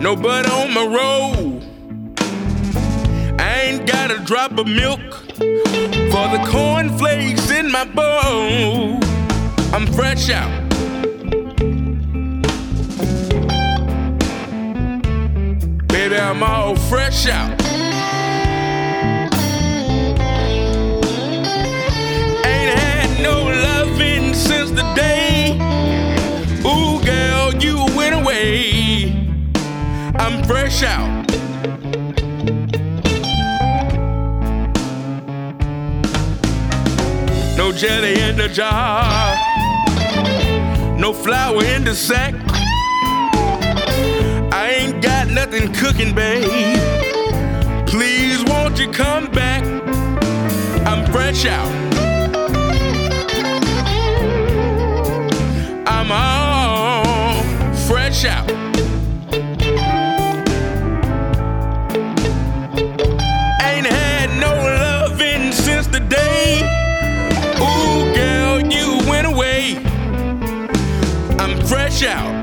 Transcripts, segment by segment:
No butter on my roll. I ain't got a drop of milk for the cornflakes in my bowl. I'm fresh out. Baby, I'm all fresh out. Fresh out. No jelly in the jar, no flour in the sack. I ain't got nothing cooking, babe. Please, won't you come back? I'm fresh out. I'm all fresh out. Out.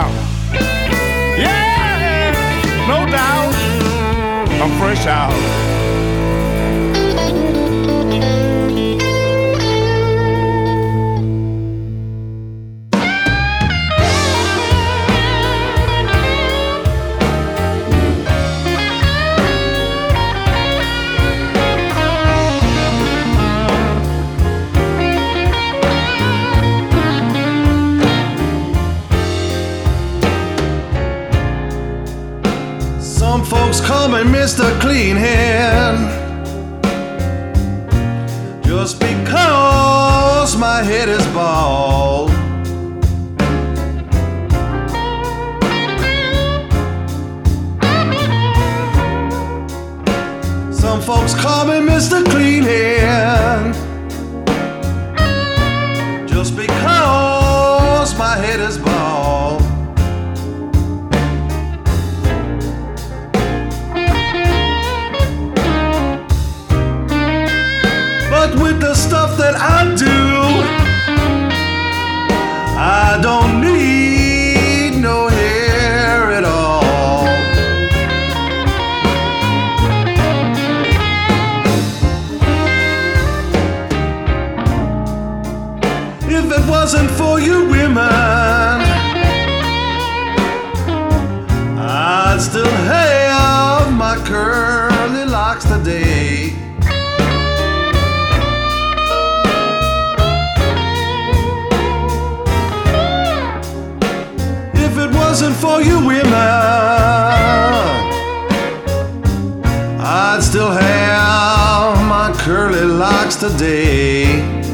Out. Yeah, no doubt. I'm fresh out. Mr. Cleanhead just because my head is bald. Some folks call me Mr. Cleanhead just because my head is that I do, locks today.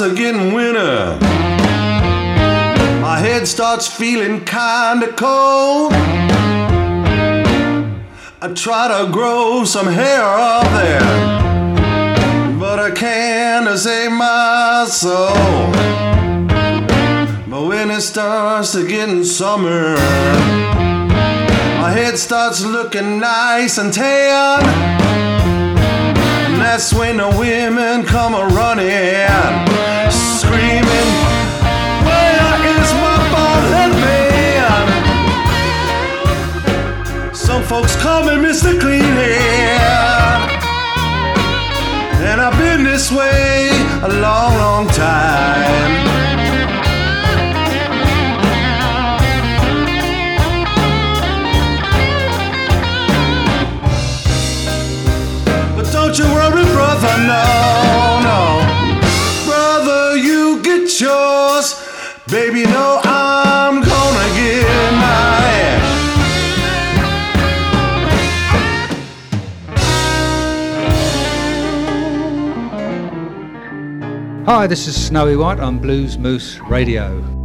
Are getting winter. My head starts feeling kinda cold. I try to grow some hair up there, but I can't save my soul. But when it starts to getting summer, my head starts looking nice and tan. That's when the women come a running screaming, Where is my bald man? Some folks call me Mr. Clean Hair. And I've been this way a long, long time. Brother, no. yours. Baby, no, I'm gonna get mine. Hi, this is Snowy White on Blues Moose Radio.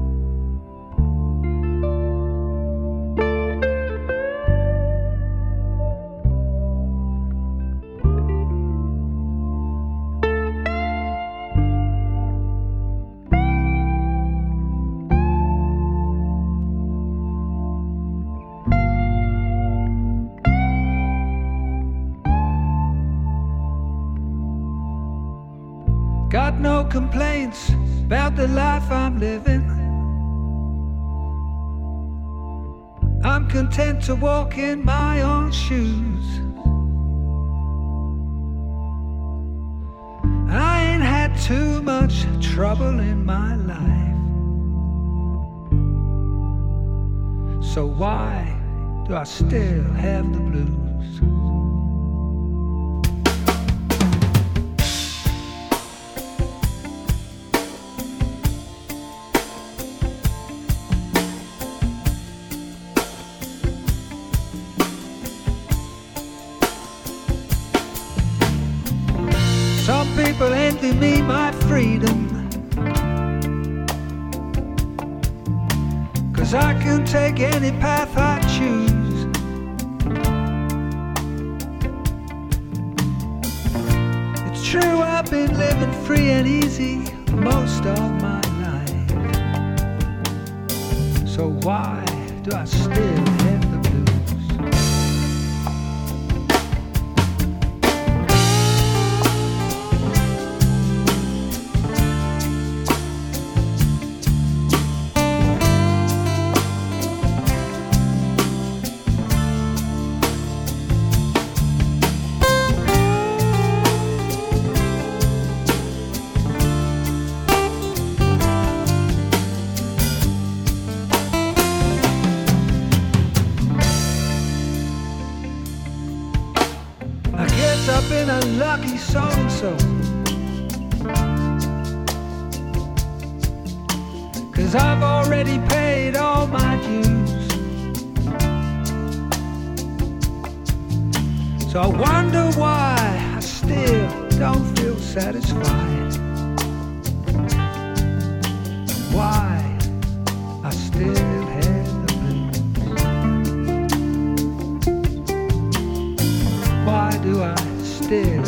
The life I'm living. I'm content to walk in my own shoes. I ain't had too much trouble in my life. So why do I still have the blues? Path I choose. It's true, I've been living free and easy most of my life. So why do I still so and so. Cause I've already paid all my dues. So I wonder why I still don't feel satisfied. Why I still. Why do I still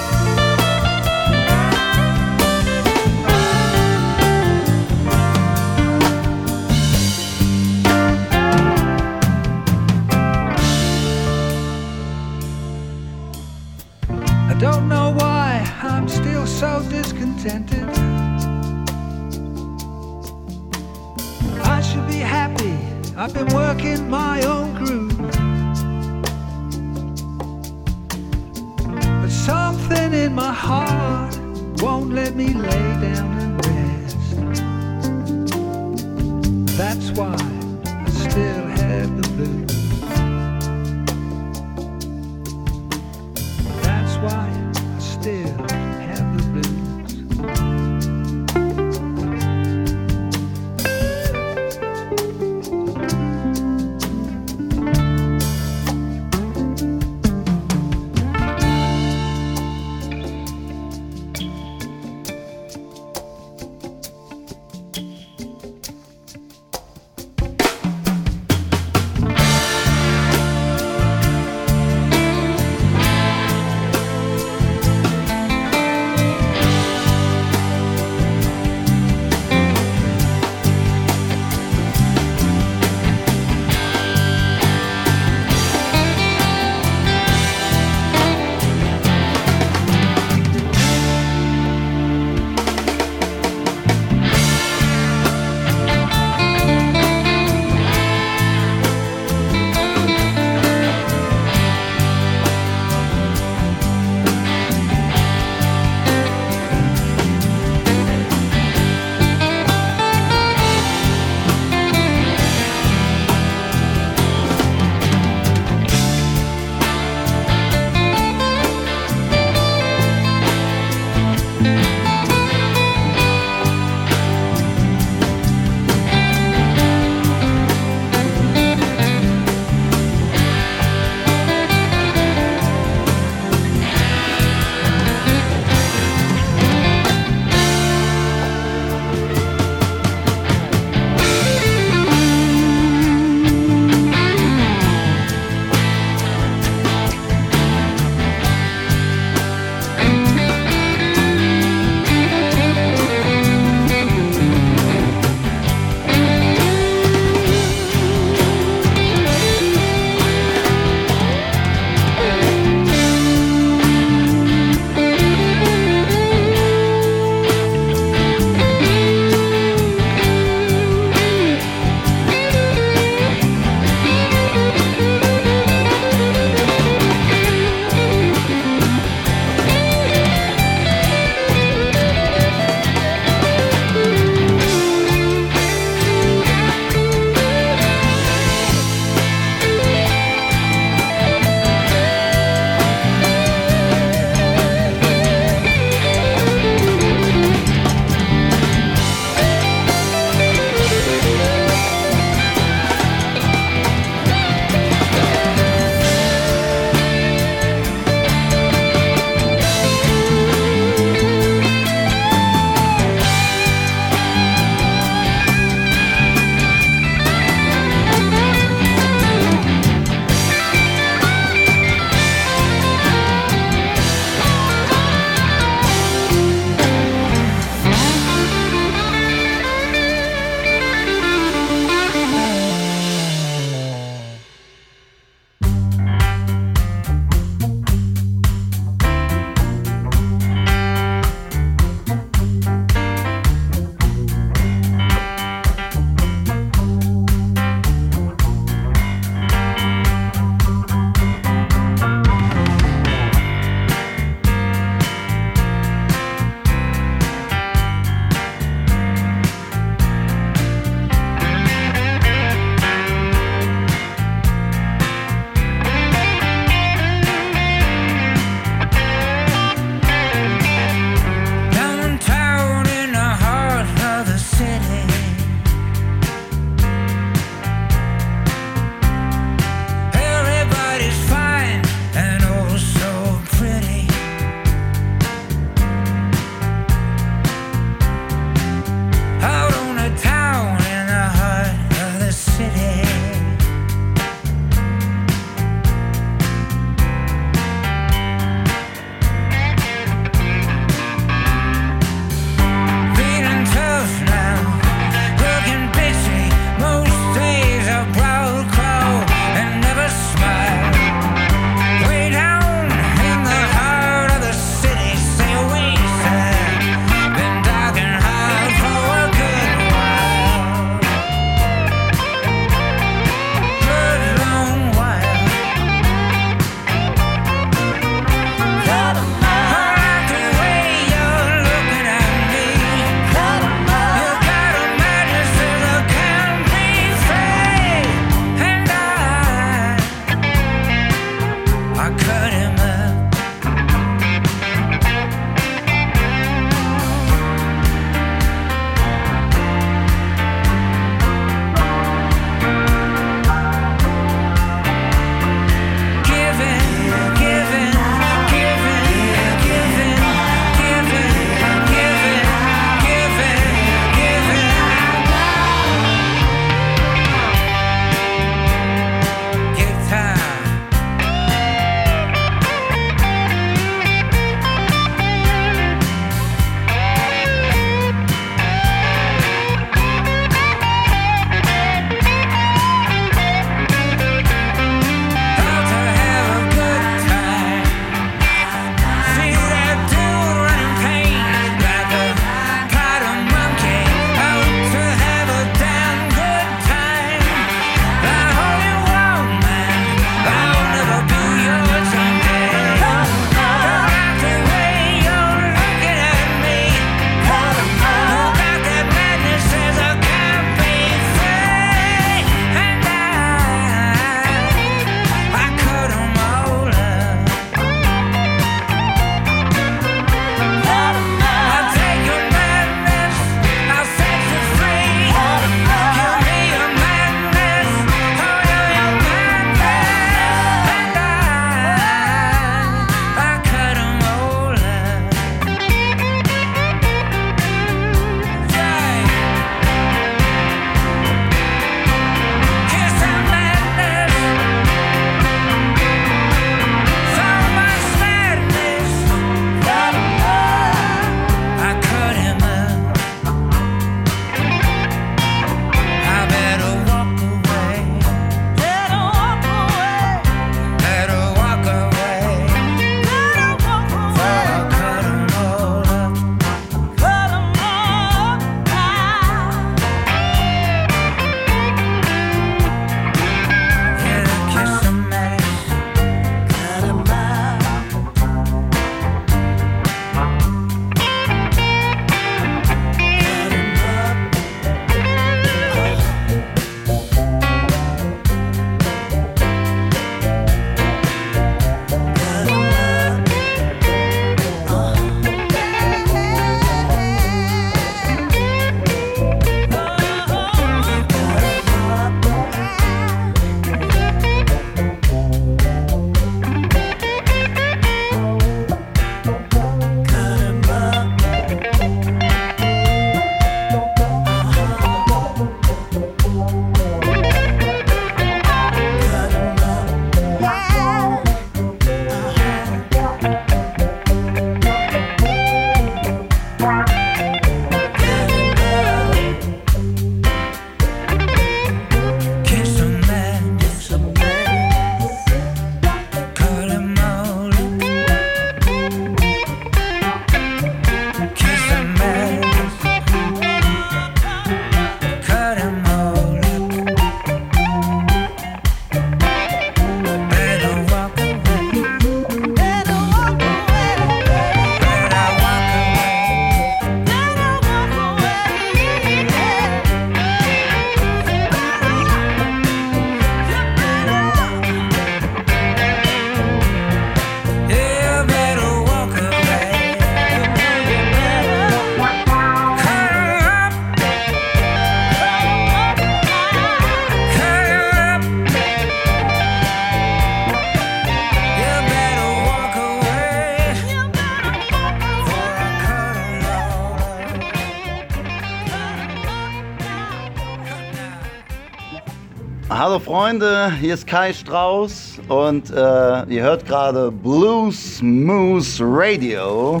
Freunde, hier ist Kai Strauß und äh, ihr hört gerade Blues Moose Radio.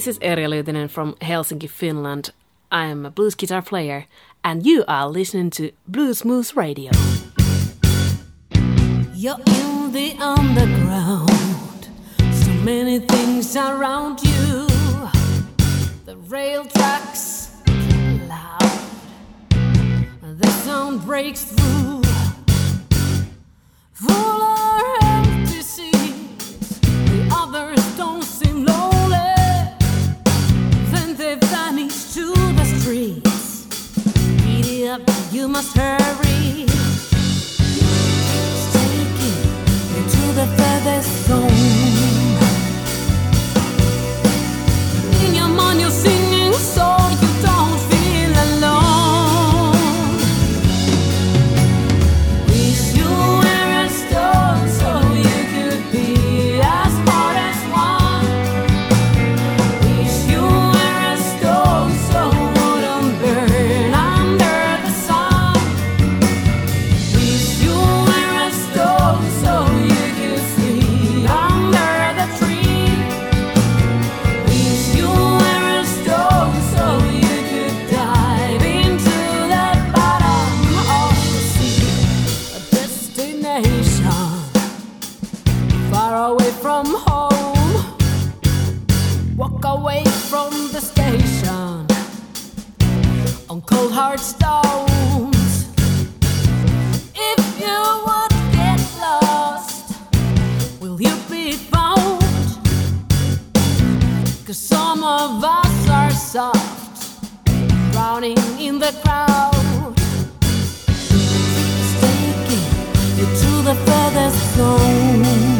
This is Erja Lyytinen from Helsinki, Finland. I am a blues guitar player, and you are listening to Blues Moose Radio. You're in the underground, so many things around you. The rail tracks loud, the sound breaks through, full of you must hurry. It's taking you to the furthest zone. destination, far away from home. Walk away from the station on cold hard stones. If you would get lost, will you be found? Cause some of us are soft, drowning in the crowd. to the furthest zone.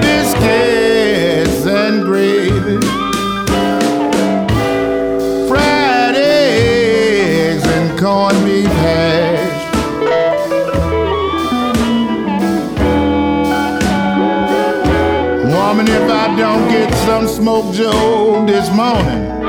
biscuits and gravy. Fried eggs and corned beef hash. Woman, if I don't get some smoked joe this morning.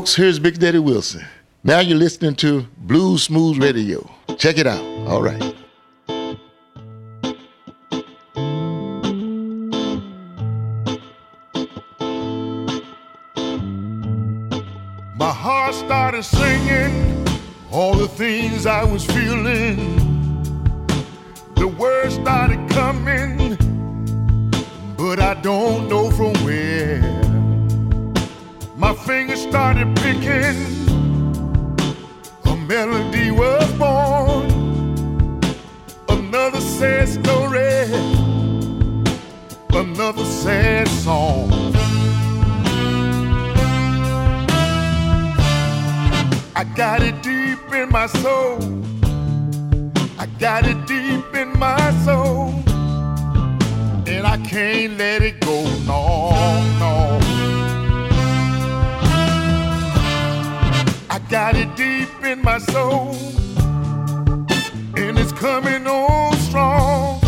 folks, here's Big Daddy Wilson. Now you're listening to Blues Moose Radio. Check it out. All right. I got it deep in my soul. I got it deep in my soul. And I can't let it go. No, no. I got it deep in my soul. And it's coming on strong.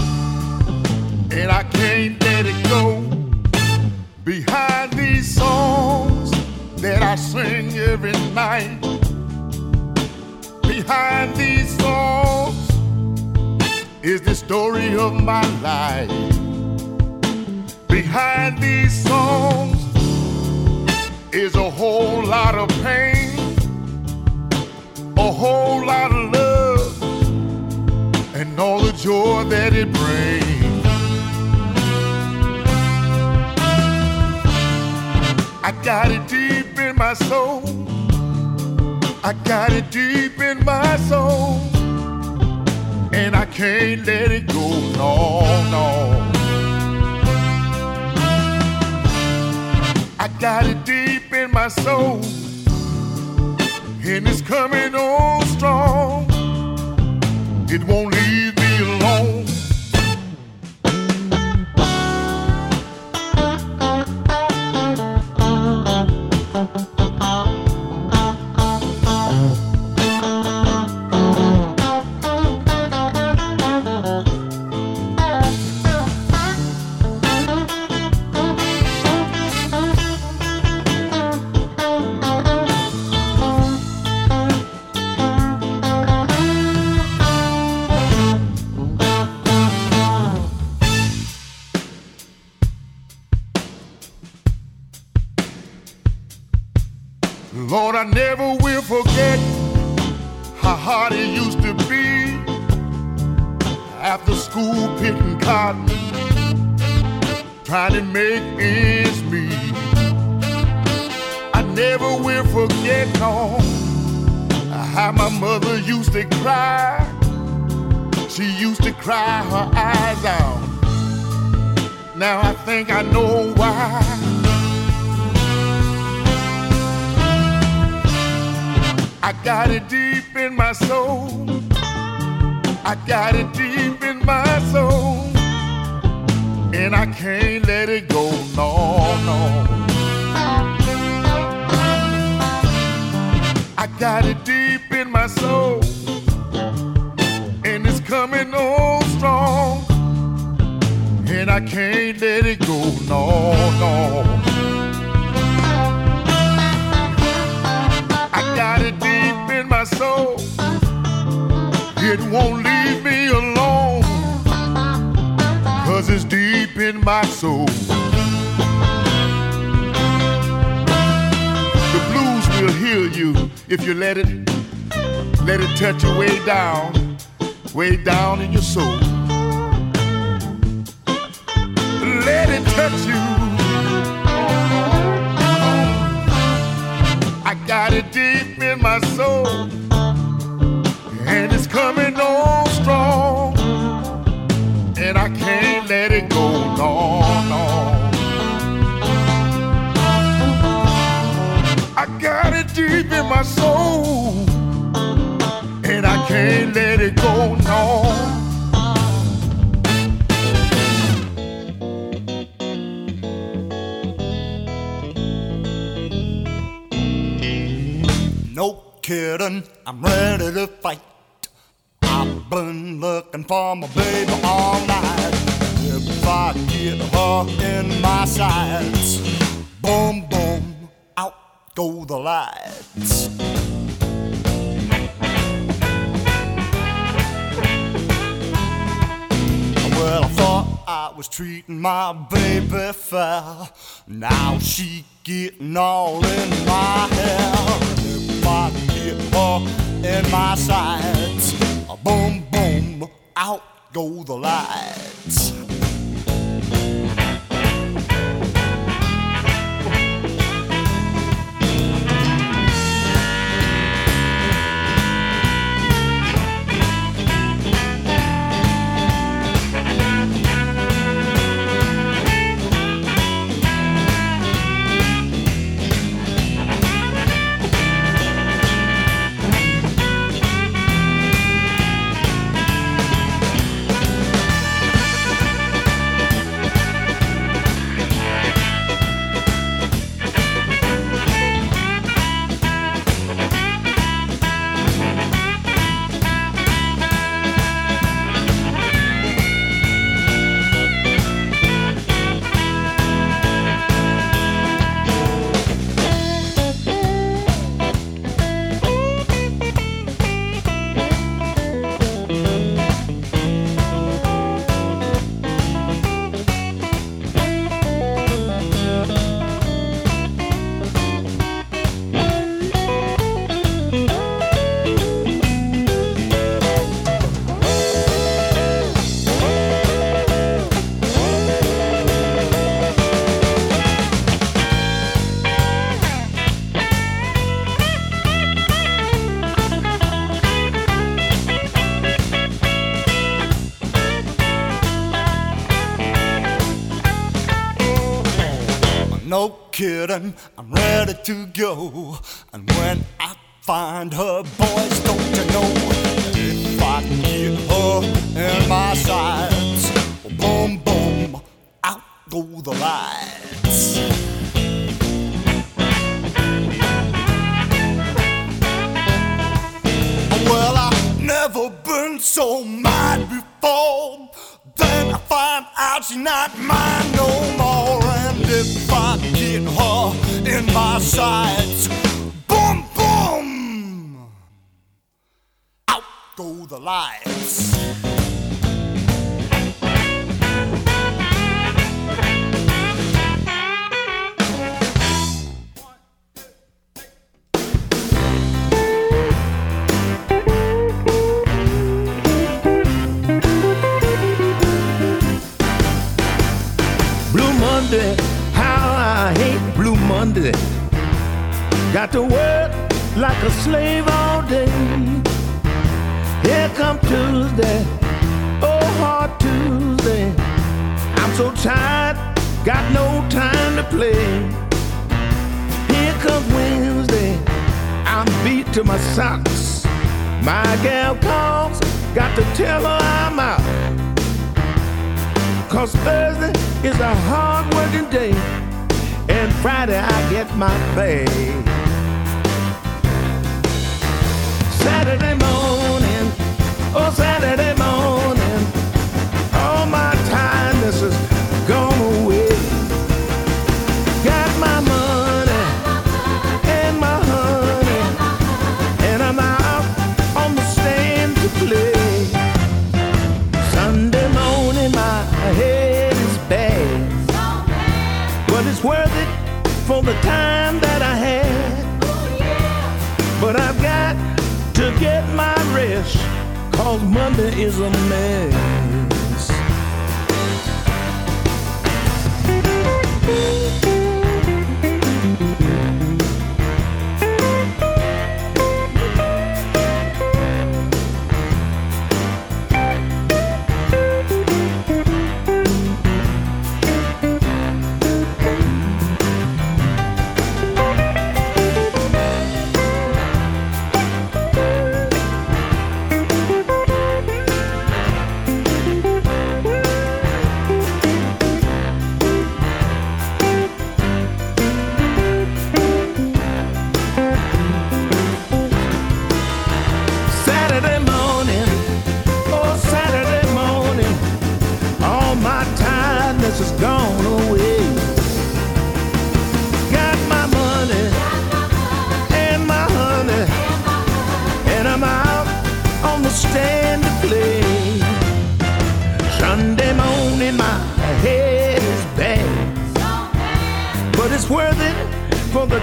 And I can't let it go. Behind these songs that I sing every night behind these songs is the story of my life. Behind these songs is a whole lot of pain, a whole lot of love, and all the joy that it brings. I got it deep in my soul. I got it deep in my soul. And I can't let it go. No, no. I got it deep in my soul. And it's coming on strong. It won't leave me alone. And I can't let it go. No, no. I got it deep in my soul, and I can't let it go. No. No kidding, I'm ready to fight. Been looking for my baby all night. If I get her in my sights, boom, boom, out go the lights. Well, I thought I was treating my baby fair. Now she getting all in my hair. If I get her in my sights, boom, boom, out go the lights. Kidding, I'm ready to go. And when I find her, boys, don't you know? If I get her in my sights, boom, boom, out go the lights. Well, I've never been so mad before. Then I find out she's not mine no more. And if I my sights, boom, boom, out go the lights. Monday. Got to work like a slave all day. Here come Tuesday, oh hard Tuesday. I'm so tired, got no time to play. Here comes Wednesday, I'm beat to my socks. My gal calls, got to tell her I'm out. Cause Thursday is a hard working day. And Friday I get my pay. Saturday morning, oh Saturday morning, time that I had. But I've got to get my rest, cause Monday is a mess.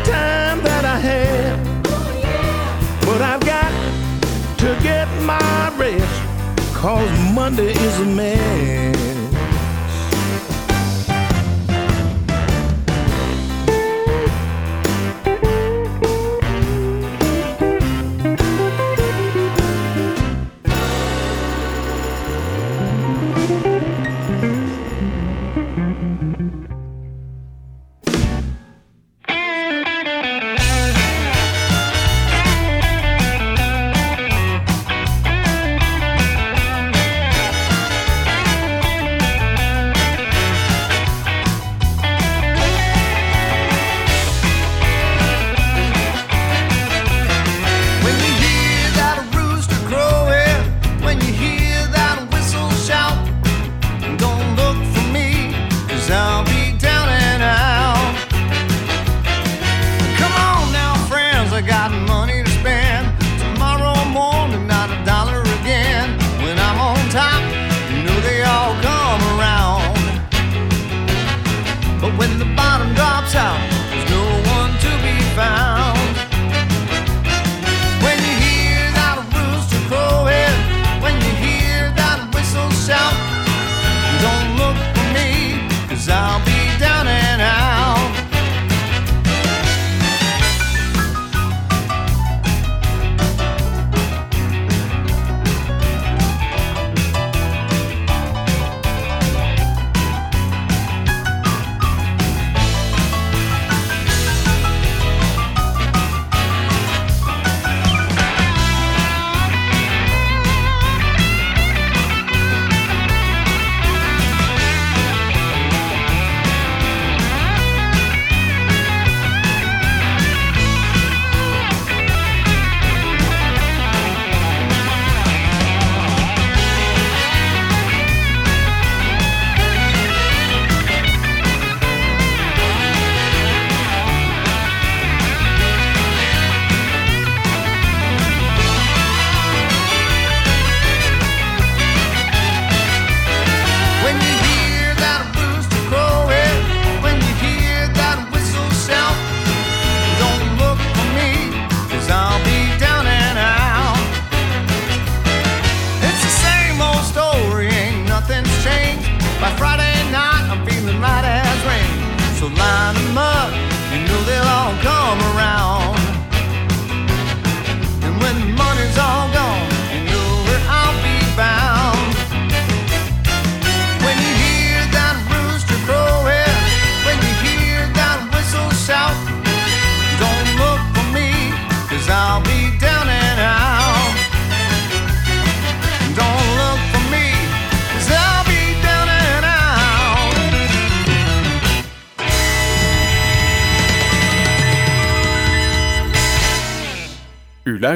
Time that I had. But I've got to get my rest, cause Monday is a mess.